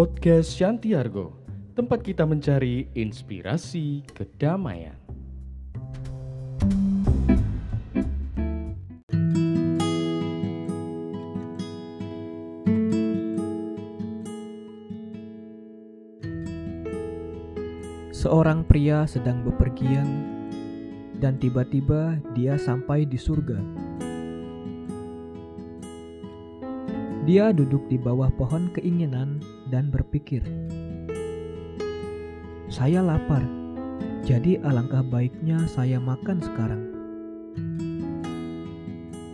Podcast Shantiargo, tempat kita mencari inspirasi kedamaian. Seorang pria sedang bepergian, dan tiba-tiba dia sampai di surga. Dia duduk di bawah pohon keinginan dan berpikir, "Saya lapar, jadi alangkah baiknya saya makan sekarang."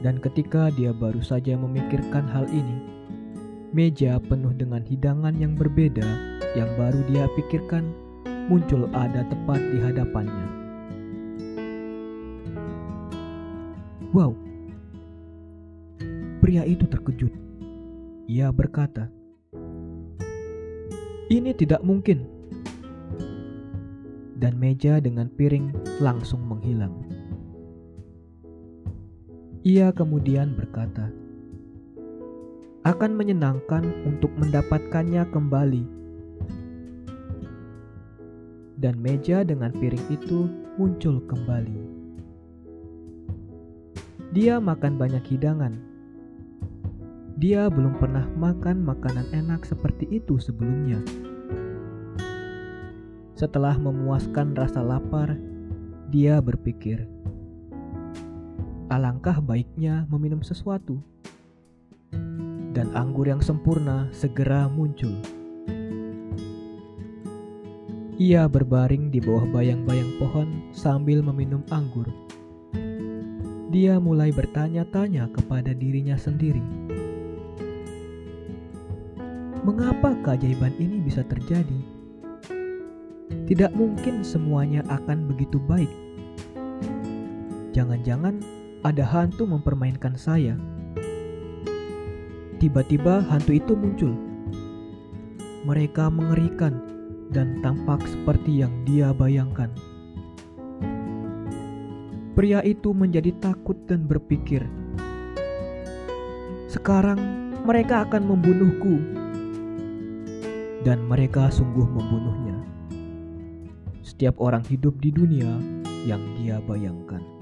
Dan ketika dia baru saja memikirkan hal ini, meja penuh dengan hidangan yang berbeda yang baru dia pikirkan muncul ada tepat di hadapannya. Wow, pria itu terkejut. Ia berkata, "Ini tidak mungkin." Dan meja dengan piring langsung menghilang. Ia kemudian berkata, "Akan menyenangkan untuk mendapatkannya kembali." dan meja dengan piring itu muncul kembali. Dia makan banyak hidangan. Dia belum pernah makan makanan enak seperti itu sebelumnya. Setelah memuaskan rasa lapar, dia berpikir, "Alangkah baiknya meminum sesuatu." Dan anggur yang sempurna segera muncul. Ia berbaring di bawah bayang-bayang pohon sambil meminum anggur. Dia mulai bertanya-tanya kepada dirinya sendiri. Mengapa keajaiban ini bisa terjadi? Tidak mungkin semuanya akan begitu baik. Jangan-jangan ada hantu mempermainkan saya. Tiba-tiba hantu itu muncul. Mereka mengerikan dan tampak seperti yang dia bayangkan. Pria itu menjadi takut dan berpikir, "Sekarang mereka akan membunuhku." Dan mereka sungguh membunuhnya. Setiap orang hidup di dunia yang dia bayangkan.